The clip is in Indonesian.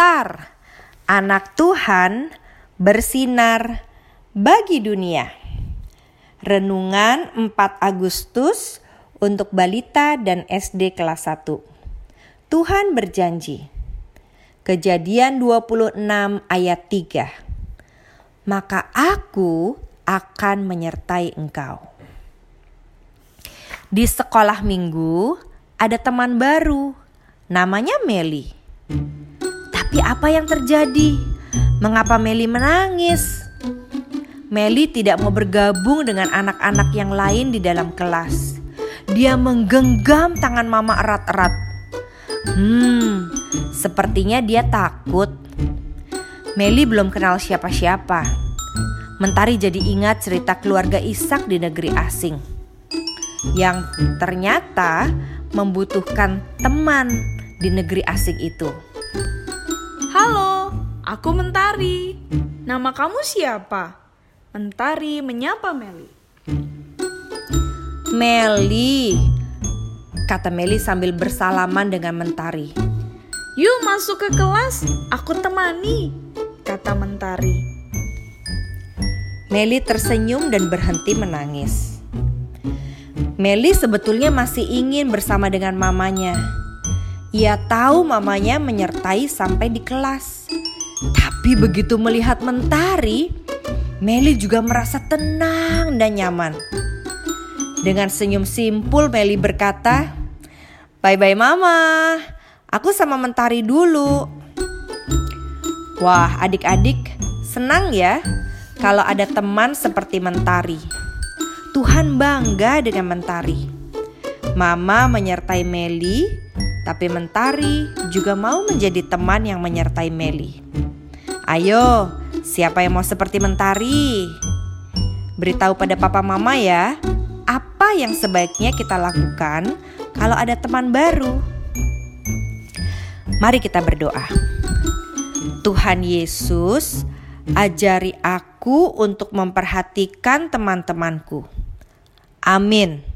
Star, anak Tuhan bersinar bagi dunia. Renungan 4 Agustus untuk balita dan SD kelas 1. Tuhan berjanji. Kejadian 26 ayat 3. Maka aku akan menyertai engkau. Di sekolah minggu ada teman baru, namanya Meli. Tapi apa yang terjadi? Mengapa Meli menangis? Meli tidak mau bergabung dengan anak-anak yang lain di dalam kelas. Dia menggenggam tangan mama erat-erat. Hmm, sepertinya dia takut. Meli belum kenal siapa-siapa. Mentari jadi ingat cerita keluarga Ishak di negeri asing. Yang ternyata membutuhkan teman di negeri asing itu. Aku Mentari. Nama kamu siapa? Mentari menyapa Meli. Meli, kata Meli sambil bersalaman dengan Mentari. Yuk masuk ke kelas, aku temani, kata Mentari. Meli tersenyum dan berhenti menangis. Meli sebetulnya masih ingin bersama dengan mamanya. Ia tahu mamanya menyertai sampai di kelas. Tapi begitu melihat Mentari, Meli juga merasa tenang dan nyaman. Dengan senyum simpul Meli berkata, "Bye-bye mama, aku sama Mentari dulu." Wah, adik-adik, senang ya kalau ada teman seperti Mentari. Tuhan bangga dengan Mentari. Mama menyertai Meli tapi Mentari juga mau menjadi teman yang menyertai Meli. Ayo, siapa yang mau seperti Mentari? Beritahu pada papa mama ya, apa yang sebaiknya kita lakukan kalau ada teman baru. Mari kita berdoa. Tuhan Yesus, ajari aku untuk memperhatikan teman-temanku. Amin.